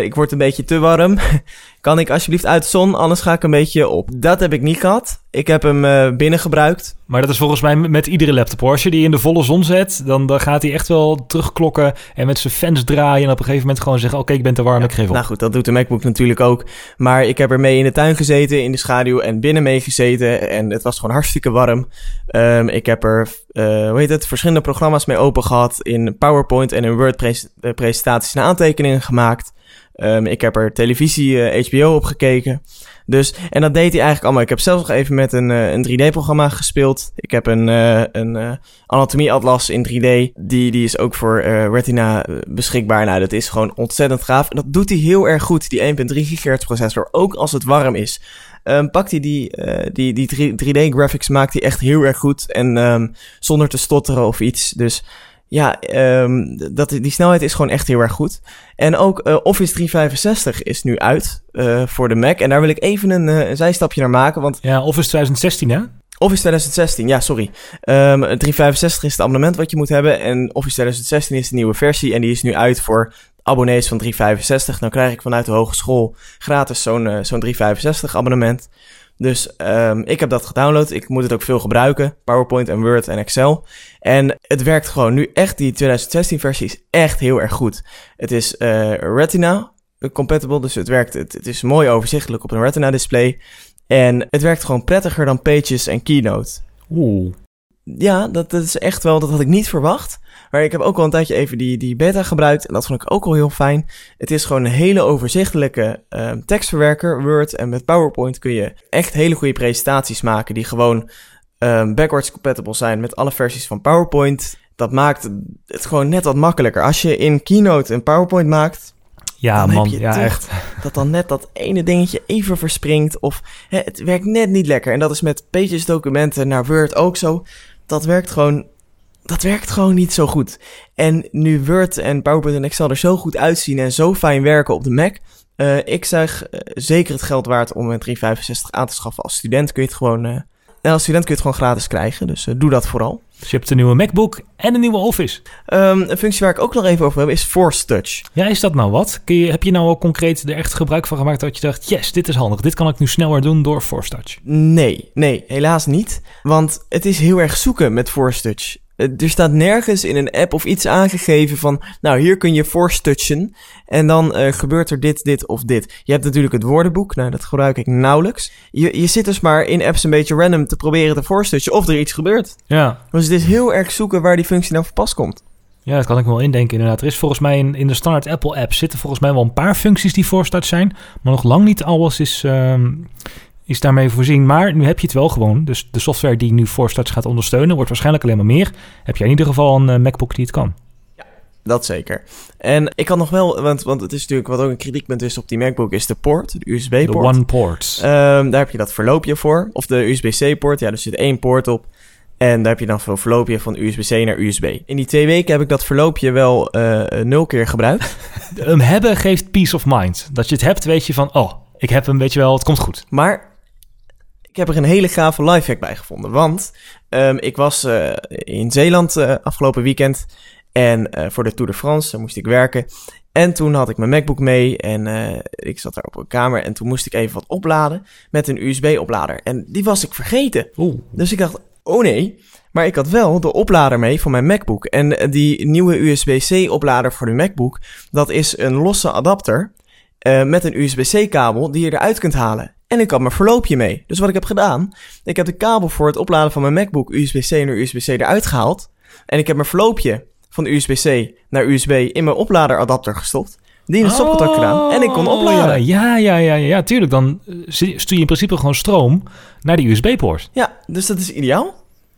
ik word een beetje te warm. kan ik alsjeblieft uit de zon, anders ga ik een beetje op. Dat heb ik niet gehad. Ik heb hem eh, binnen gebruikt. Maar dat is volgens mij met iedere laptop. hoor. Als je die in de volle zon zet, dan, dan gaat hij echt wel terugklokken en met zijn fans draaien. En op een gegeven moment gewoon zeggen: Oké, ik ben te warm, ik geef op. Nou goed, dat doet de MacBook natuurlijk ook. Maar ik heb er mee in de tuin gezeten, in de schaduw en binnen mee gezeten. En het was gewoon hartstikke warm. Ehm, ik heb er, eh, hoe heet het, verschillende programma's mee open gehad. In PowerPoint en in Word pres- eh, presentaties en aantekeningen gemaakt. Ehm, ik heb er televisie eh, HBO op gekeken. Dus, en dat deed hij eigenlijk allemaal. Ik heb zelfs nog even met een, eh, een 3D-programma gespeeld. Ik heb een, eh, een eh, anatomieatlas in 3D. Die, die is ook voor eh, Retina eh, beschikbaar. Nou, dat is gewoon ontzettend gaaf. En dat doet hij heel erg goed, die 1.3 GHz processor. Ook als het warm is. Ehm, pakt hij die, eh, die, die 3D-graphics, maakt hij echt heel erg goed. En ehm, zonder te stotteren of iets. Dus ja, ehm, dat, die snelheid is gewoon echt heel erg goed. En ook eh, Office 365 is nu uit eh, voor de Mac. En daar wil ik even een, eh, een zijstapje naar maken. Want Ja, Office 2016, hè? Office 2016, ja, sorry. Ehm 365 is het abonnement wat je moet hebben. En Office 2016 is de nieuwe versie. En die is nu uit voor abonnees van 365. Nou krijg ik vanuit de hogeschool gratis zo'n zo'n 365 abonnement. Dus ehm ik heb dat gedownload. Ik moet het ook veel gebruiken. PowerPoint en Word en Excel. En het werkt gewoon nu echt. Die 2016 versie is echt heel erg goed. Het is eh, Retina compatible. Dus het werkt. Het, het is mooi overzichtelijk op een Retina display. En het werkt gewoon prettiger dan Pages en Keynote. Oeh. Ja, dat, dat is echt wel, dat had ik niet verwacht. Maar ik heb ook al een tijdje even die, die beta gebruikt. En dat vond ik ook al heel fijn. Het is gewoon een hele overzichtelijke ehm, tekstverwerker, Word. En met PowerPoint kun je echt hele goede presentaties maken. Die gewoon ehm, backwards compatible zijn met alle versies van PowerPoint. Dat maakt het gewoon net wat makkelijker. Als je in Keynote een PowerPoint maakt, Ja, Dan heb man. je Ja, echt. dat dan net dat ene dingetje even verspringt of hè, het werkt net niet lekker. En dat is met Pages documenten naar Word ook zo. Dat werkt gewoon, dat werkt gewoon niet zo goed. En nu Word en PowerPoint en Excel er zo goed uitzien en zo fijn werken op de Mac. eh, ik zeg eh, zeker het geld waard om een 365 aan te schaffen. Als student kun je het gewoon, eh, als student kun je het gewoon gratis krijgen. Dus doe dat vooral. Dus je hebt een nieuwe MacBook en een nieuwe Office. Ehm, een functie waar ik ook nog even over heb is Force Touch. Ja, is dat nou wat? Kun je, heb je nou al concreet er echt gebruik van gemaakt dat je dacht, yes, dit is handig. Dit kan ik nu sneller doen door Force Touch. Nee, nee, helaas niet. Want het is heel erg zoeken met Force Touch. Eh, Er staat nergens in een app of iets aangegeven van... nou, hier kun je Force Touchen... en dan eh, gebeurt er dit, dit of dit. Je hebt natuurlijk het woordenboek. Nou, dat gebruik ik nauwelijks. Je, je zit dus maar in apps een beetje random te proberen te Force Touchen... of er iets gebeurt. Ja. Dus het is heel erg zoeken waar die functie nou voor pas komt. Ja, dat kan ik me wel indenken inderdaad. Er is volgens mij in, in de standaard Apple app zitten volgens mij wel een paar functies die Touch zijn. Maar nog lang niet alles is, ehm, is daarmee voorzien. Maar nu heb je het wel gewoon. Dus de software die nu Touch gaat ondersteunen wordt waarschijnlijk alleen maar meer. Heb jij in ieder geval een eh, MacBook die het kan. Dat zeker. En ik kan nog wel... Want, want het is natuurlijk wat ook een kritiekpunt is op die MacBook... is de poort, de De USB-poort. One Port. Ehm, daar heb je dat verloopje voor. Of de USB-C-poort. Ja, er zit één poort op. En daar heb je dan veel verloopje van USB-C naar USB. In die twee weken heb ik dat verloopje wel eh, nul keer gebruikt. Hem hebben geeft peace of mind. Dat je het hebt, weet je van, oh, ik heb hem, weet je wel, het komt goed. Maar ik heb er een hele gave lifehack bij gevonden. Want ehm, ik was eh, in Zeeland eh, afgelopen weekend. En eh, voor de Tour de France, daar moest ik werken. En toen had ik mijn MacBook mee en ik zat daar op een kamer. En toen moest ik even wat opladen met een USB-oplader. En die was ik vergeten. Oeh. Dus ik dacht, oh nee. Maar ik had wel de oplader mee van mijn MacBook. En die nieuwe USB-C oplader voor de MacBook, dat is een losse adapter met een USB-C kabel die je eruit kunt halen. En ik had mijn verloopje mee. Dus wat ik heb gedaan, ik heb de kabel voor het opladen van mijn MacBook USB-C naar USB-C eruit gehaald. En ik heb mijn verloopje van USB-C naar USB in mijn opladeradapter gestopt. Die in het stopcontact gedaan. En ik kon Oh, opladen. Ja, ja, ja, ja, ja, tuurlijk. Dan eh, stuur je in principe gewoon stroom naar die USB-poort. Ja, dus dat is ideaal.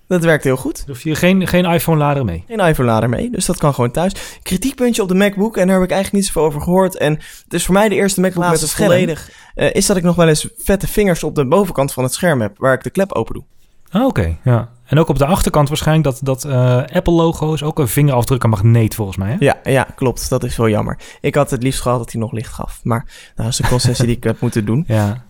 Dat werkt heel goed. Dan hoef je geen, geen iPhone-lader mee. Geen iPhone-lader mee, dus dat kan gewoon thuis. Kritiekpuntje op de MacBook, en daar heb ik eigenlijk niet zoveel over gehoord. En het is voor mij de eerste MacBook met een scherm. volledig... eh, is dat ik nog wel eens vette vingers op de bovenkant van het scherm heb, waar ik de klep open doe. Ah, Oké, ja. En ook op de achterkant waarschijnlijk dat, dat eh, Apple-logo is ook een vingerafdruk en magneet volgens mij. Hè? Ja, ja, klopt. Dat is wel jammer. Ik had het liefst gehad dat hij nog licht gaf. Maar nou, dat is een concessie die ik heb moeten doen. Ja.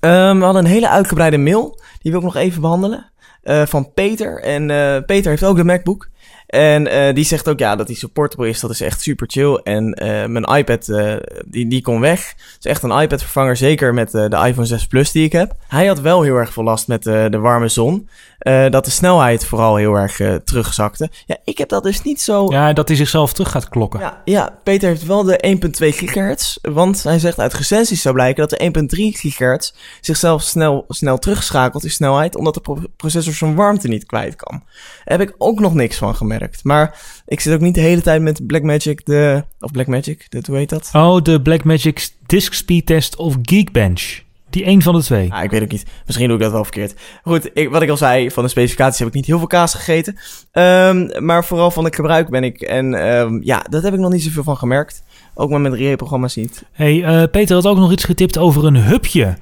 Ehm, we hadden een hele uitgebreide mail. Die wil ik nog even behandelen. Eh, van Peter. En eh, Peter heeft ook de MacBook. En eh, die zegt ook ja, dat die supportable is. Dat is echt super chill. En mijn iPad, eh, die, die kon weg. Het is echt een iPad vervanger. Zeker met de iPhone 6 Plus die ik heb. Hij had wel heel erg veel last met de warme zon. Eh, dat de snelheid vooral heel erg eh, terugzakte. Ja, ik heb dat dus niet zo... ja, dat hij zichzelf terug gaat klokken. Ja, ja, Peter heeft wel de 1.2 gigahertz. Want hij zegt uit recensies zou blijken dat de 1.3 gigahertz zichzelf snel, snel terugschakelt in snelheid. Omdat de pro- processor zijn warmte niet kwijt kan. Daar heb ik ook nog niks van gemerkt. Maar ik zit ook niet de hele tijd met Blackmagic de... Of Blackmagic, de, hoe heet dat? Oh, de Blackmagic Disk Speed Test of Geekbench. Die een van de twee. Ah, ik weet ook niet. Misschien doe ik dat wel verkeerd. Goed, ik, wat ik al zei, van de specificaties heb ik niet heel veel kaas gegeten. Ehm, maar vooral van het gebruik ben ik. En ehm, ja, dat heb ik nog niet zoveel van gemerkt. Ook met mijn 3E-programma's niet. hey, eh, Peter had ook nog iets getipt over een hubje.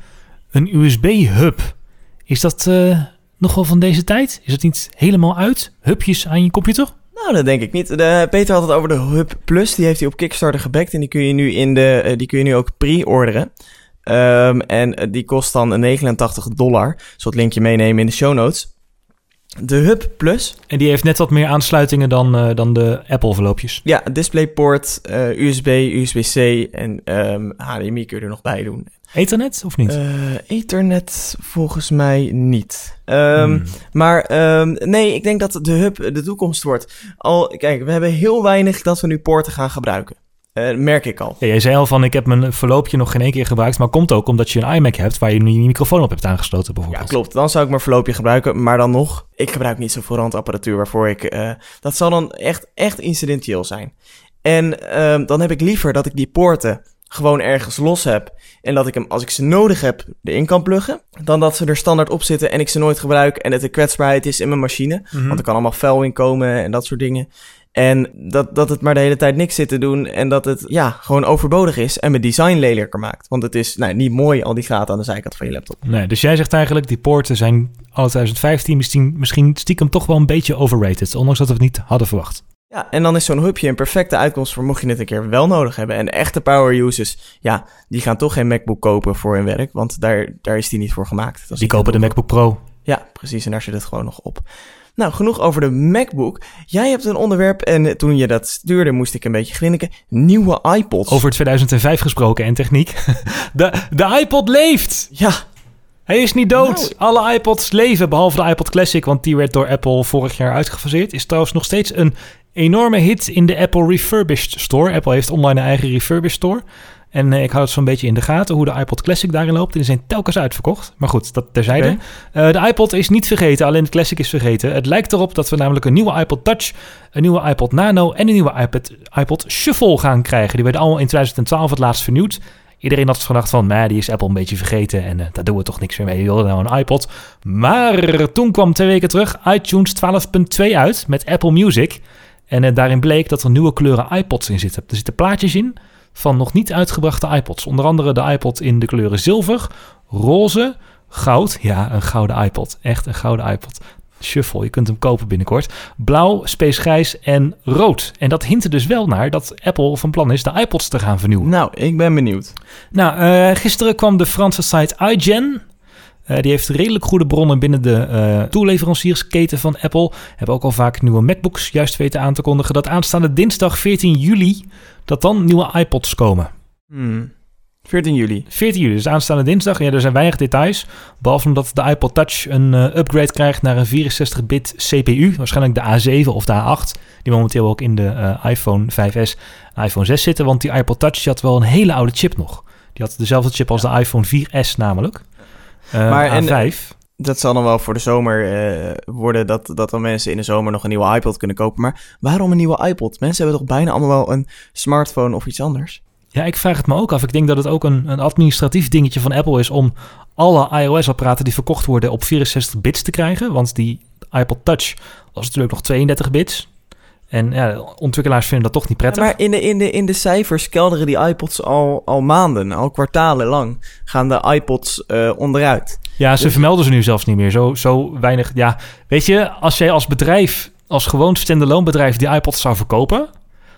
Een USB-hub. Is dat eh, nog wel van deze tijd? Is het niet helemaal uit? Hubjes aan je computer? Nou, dat denk ik niet. De, Peter had het over de Hub Plus. Die heeft hij op Kickstarter gebackt. En die kun je nu, in de, eh, die kun je nu ook pre-orderen. Ehm, en eh, die kost dan 89 dollar. Zal het linkje meenemen in de show notes. De Hub Plus. En die heeft net wat meer aansluitingen dan, eh, dan de Apple-verloopjes. Ja, DisplayPort, eh, USB, USB-C en ehm, HDMI kun je er nog bij doen. Ethernet of niet? Ethernet volgens mij niet. Ehm, Hmm. Maar ehm, nee, ik denk dat de hub de toekomst wordt. Al, kijk, we hebben heel weinig dat we nu poorten gaan gebruiken. Eh, merk ik al. Ja, jij zei al van, ik heb mijn verloopje nog geen één keer gebruikt. Maar komt ook omdat je een iMac hebt waar je nu je microfoon op hebt aangesloten Ja, bijvoorbeeld. klopt. Dan zou ik mijn verloopje gebruiken. Maar dan nog, ik gebruik niet zoveel randapparatuur waarvoor ik... eh, dat zal dan echt, echt incidentieel zijn. En ehm, dan heb ik liever dat ik die poorten gewoon ergens los heb. En dat ik hem, als ik ze nodig heb, erin kan pluggen. Dan dat ze er standaard op zitten en ik ze nooit gebruik. En het een kwetsbaarheid is in mijn machine. Mhm. Want er kan allemaal vuil in komen en dat soort dingen. En dat, dat het maar de hele tijd niks zit te doen en dat het ja, gewoon overbodig is en mijn design lelijker maakt. Want het is nou, niet mooi, al die gaten aan de zijkant van je laptop. Nee, dus jij zegt eigenlijk, die poorten zijn al 2015 misschien, misschien stiekem toch wel een beetje overrated. Ondanks dat we het niet hadden verwacht. Ja, en dan is zo'n hubje een perfecte uitkomst voor mocht je het een keer wel nodig hebben. En echte power users, ja, die gaan toch geen MacBook kopen voor hun werk, want daar, daar is die niet voor gemaakt. Die kopen de MacBook Pro. Ja, precies. En daar zit het gewoon nog op. Nou, genoeg over de MacBook. Jij hebt een onderwerp en toen je dat stuurde moest ik een beetje grinniken. Nieuwe iPods. Over 2005 gesproken en techniek. De, de iPod leeft! Ja, Hij is niet dood. Nou. Alle iPods leven, behalve de iPod Classic, want die werd door Apple vorig jaar uitgefaseerd. Is trouwens nog steeds een enorme hit in de Apple Refurbished Store. Apple heeft online een eigen Refurbished Store. En eh, ik hou het zo'n beetje in de gaten hoe de iPod Classic daarin loopt. En die zijn telkens uitverkocht. Maar goed, dat terzijde. Oké. Eh, de iPod is niet vergeten, alleen de Classic is vergeten. Het lijkt erop dat we namelijk een nieuwe iPod Touch, een nieuwe iPod Nano en een nieuwe iPod, iPod Shuffle gaan krijgen. Die werden allemaal in 2012 het laatst vernieuwd. Iedereen had gedacht van, nou, die is Apple een beetje vergeten en eh, daar doen we toch niks meer mee. Je wilde nou een iPod. Maar toen kwam twee weken terug iTunes 12.2 uit met Apple Music. En daarin bleek dat er nieuwe kleuren iPods in zitten. Er zitten plaatjes in van nog niet uitgebrachte iPods. Onder andere de iPod in de kleuren zilver, roze, goud. Ja, een gouden iPod. Echt een gouden iPod. Shuffle, je kunt hem kopen binnenkort. Blauw, space grijs en rood. En dat hint er dus wel naar dat Apple van plan is de iPods te gaan vernieuwen. nou, ik ben benieuwd. Nou, eh, gisteren kwam de Franse site iGen. Eh, die heeft redelijk goede bronnen binnen de eh toeleveranciersketen van Apple. Hebben ook al vaak nieuwe MacBooks juist weten aan te kondigen. Dat aanstaande dinsdag 14 juli, dat dan nieuwe iPods komen. Hmm. 14 juli. 14 juli, dus aanstaande dinsdag. Ja, er zijn weinig details. Behalve omdat de iPod Touch een eh, upgrade krijgt naar een 64-bit CPU. Waarschijnlijk de A7 of de A8. Die momenteel ook in de iPhone 5S en iPhone 6 zitten. Want die iPod Touch die had wel een hele oude chip nog. Die had dezelfde chip als de iPhone 4S namelijk. Eh, Maar en- A5. Dat zal dan wel voor de zomer eh, worden dat, dat dan mensen in de zomer nog een nieuwe iPod kunnen kopen. Maar waarom een nieuwe iPod? Mensen hebben toch bijna allemaal wel een smartphone of iets anders? Ja, ik vraag het me ook af. Ik denk dat het ook een, een administratief dingetje van Apple is om alle iOS-apparaten die verkocht worden op 64 bits te krijgen. Want die iPod Touch was natuurlijk nog 32 bits. En ja, ontwikkelaars vinden dat toch niet prettig. Maar in de, in, de, in de cijfers kelderen die iPods al, al maanden, al kwartalen lang, gaan de iPods eh, onderuit. Ja, ze Dus- vermelden ze nu zelfs niet meer. Zo, zo weinig. Ja, weet je, als jij als bedrijf, als gewoon standalone bedrijf die iPods zou verkopen,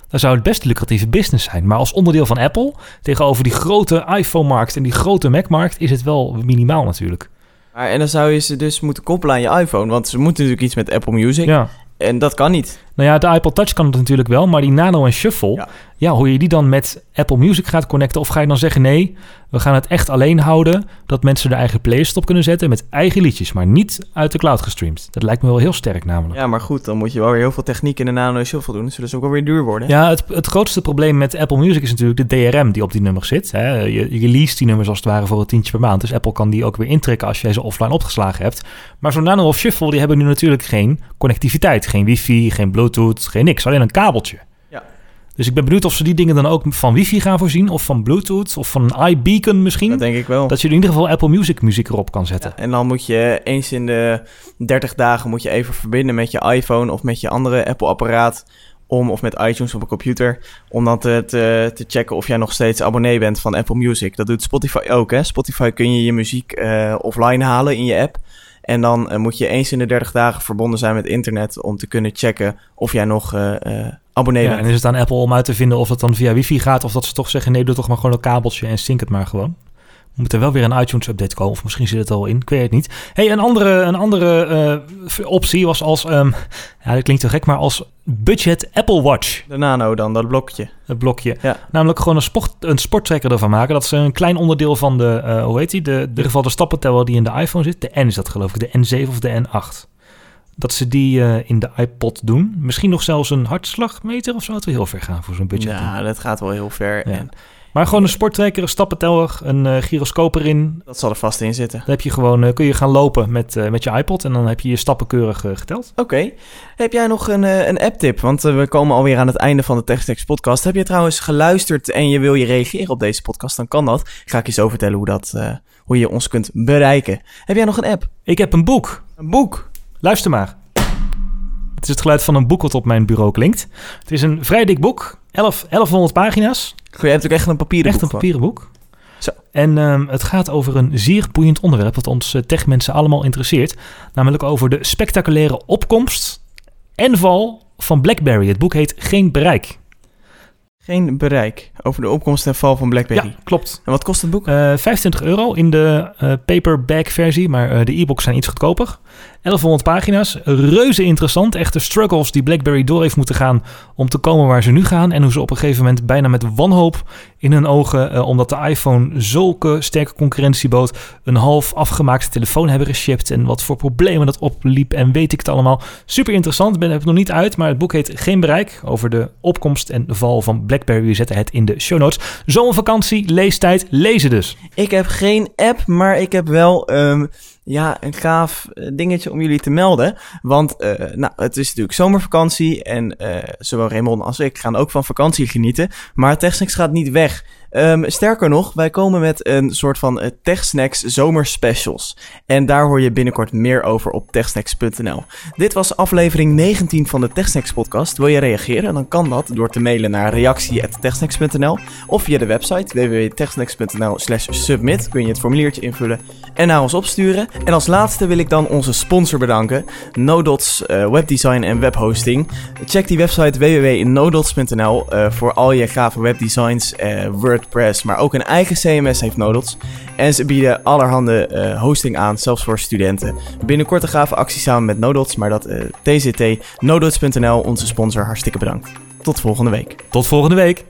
dan zou het best een lucratieve business zijn. Maar als onderdeel van Apple, tegenover die grote iPhone-markt en die grote Mac-markt, is het wel minimaal natuurlijk. Maar, en dan zou je ze dus moeten koppelen aan je iPhone, want ze moeten natuurlijk iets met Apple Music. Ja. En dat kan niet. Nou ja, de iPod Touch kan het natuurlijk wel, maar die Nano en Shuffle, ja. Ja. hoe je die dan met Apple Music gaat connecten, of ga je dan zeggen nee, we gaan het echt alleen houden, dat mensen de eigen playlist op kunnen zetten met eigen liedjes, maar niet uit de cloud gestreamd. Dat lijkt me wel heel sterk namelijk. Ja, maar goed, dan moet je wel weer heel veel techniek in de Nano en Shuffle doen. Dat zullen ze ook wel weer duur worden. Ja, het, het grootste probleem met Apple Music is natuurlijk de DRM die op die nummers zit. Hè. Je, je leest die nummers als het ware voor een tientje per maand. Dus Apple kan die ook weer intrekken als jij ze offline opgeslagen hebt. Maar zo'n Nano of Shuffle, die hebben nu natuurlijk geen connectiviteit. Geen wifi, geen bluetooth, geen niks. Alleen een kabeltje. Ja. Dus ik ben benieuwd of ze die dingen dan ook van wifi gaan voorzien. Of van bluetooth, of van een iBeacon misschien. Dat Dat, denk ik wel. je in ieder geval Apple Music muziek erop kan zetten. Ja, en dan moet je eens in de 30 dagen moet je even verbinden met je iPhone of met je andere Apple-apparaat. Om, of met iTunes op een computer. Om dan te, te, te checken of jij nog steeds abonnee bent van Apple Music. Dat doet Spotify ook. Hè? Spotify kun je je muziek eh, offline halen in je app. En dan eh, moet je eens in de 30 dagen verbonden zijn met internet. Om te kunnen checken of jij nog eh, abonnee Ja, bent. en is het aan Apple om uit te vinden of het dan via wifi gaat... of dat ze toch zeggen, nee, doe toch maar gewoon een kabeltje en sync het maar gewoon. Moet er wel weer een iTunes-update komen, of misschien zit het al in, ik weet het niet. hey, een andere, een andere eh, optie was als, ehm, ja, dat klinkt te gek, maar als budget Apple Watch, De Nano dan, dat blokje. het blokje. Ja. Namelijk gewoon een, sport, een sporttrekker ervan maken. Dat ze een klein onderdeel van de, eh, hoe heet die, de, in ieder geval de stappenteller die in de iPhone zit. De N is dat geloof ik, de N7 of de N8. Dat ze die eh, in de iPod doen. Misschien nog zelfs een hartslagmeter of zo. Het wil heel ver gaan voor zo'n budget. Ja, dat gaat wel heel ver. Ja. En Maar gewoon een sporttrekker, een stappenteller, een eh, gyroscoop erin. dat zal er vast in zitten. Dan heb je gewoon, eh, kun je gaan lopen met, eh, met je iPod en dan heb je je stappen keurig geteld. Oké. Heb jij nog een, een app-tip? Want we komen alweer aan het einde van de TechStex podcast. Heb je trouwens geluisterd en je wil je reageren op deze podcast? Dan kan dat. Ga ik je zo vertellen hoe, dat, hoe je ons kunt bereiken. Heb jij nog een app? Ik heb een boek. Een boek? Luister maar. Het is het geluid van een boek wat op mijn bureau klinkt. Het is een vrij dik boek, 11, 1100 pagina's. Goed, je hebt ook echt een papieren Echt boek een gewoon. papieren boek. Zo. En ehm, het gaat over een zeer boeiend onderwerp wat ons eh, techmensen allemaal interesseert. Namelijk over de spectaculaire opkomst en val van BlackBerry. Het boek heet Geen Bereik. Geen bereik over de opkomst en val van BlackBerry. Ja, klopt. En wat kost het boek? Eh 25 euro in de eh, paperback versie, maar eh, de e-books zijn iets goedkoper. 1100 pagina's, reuze interessant. Echte struggles die BlackBerry door heeft moeten gaan om te komen waar ze nu gaan. En hoe ze op een gegeven moment bijna met wanhoop in hun ogen, eh, omdat de iPhone zulke sterke concurrentie bood, een half afgemaakte telefoon hebben geshipped. En wat voor problemen dat opliep en weet ik het allemaal. Super interessant, ben heb het nog niet uit, maar het boek heet Geen Bereik over de opkomst en val van BlackBerry. We zetten het in de show notes. Zomervakantie, leestijd, lezen dus. Ik heb geen app, maar ik heb wel ehm, ja, een gaaf eh, dingetje om jullie te melden. Want eh, nou, het is natuurlijk zomervakantie en eh, zowel Raymond als ik gaan ook van vakantie genieten. Maar TechSnacks gaat niet weg. Ehm, sterker nog, wij komen met een soort van eh, TechSnacks zomerspecials. En daar hoor je binnenkort meer over op techsnacks.nl. Dit was aflevering 19 van de TechSnacks podcast. Wil je reageren? Dan kan dat door te mailen naar reactie.techsnacks.nl of via de website www.techsnacks.nl submit. Kun je het formuliertje invullen en naar ons opsturen. En als laatste wil ik dan onze sponsor bedanken, Nodots eh, webdesign en webhosting. Check die website www.nodots.nl eh, voor al je gave webdesigns, eh, WordPress, maar ook een eigen CMS heeft Nodots. En ze bieden allerhande eh, hosting aan, zelfs voor studenten. Binnenkort een gave actie samen met Nodots, maar dat eh, TZT, nodots.nl, onze sponsor, hartstikke bedankt. Tot volgende week. Tot volgende week.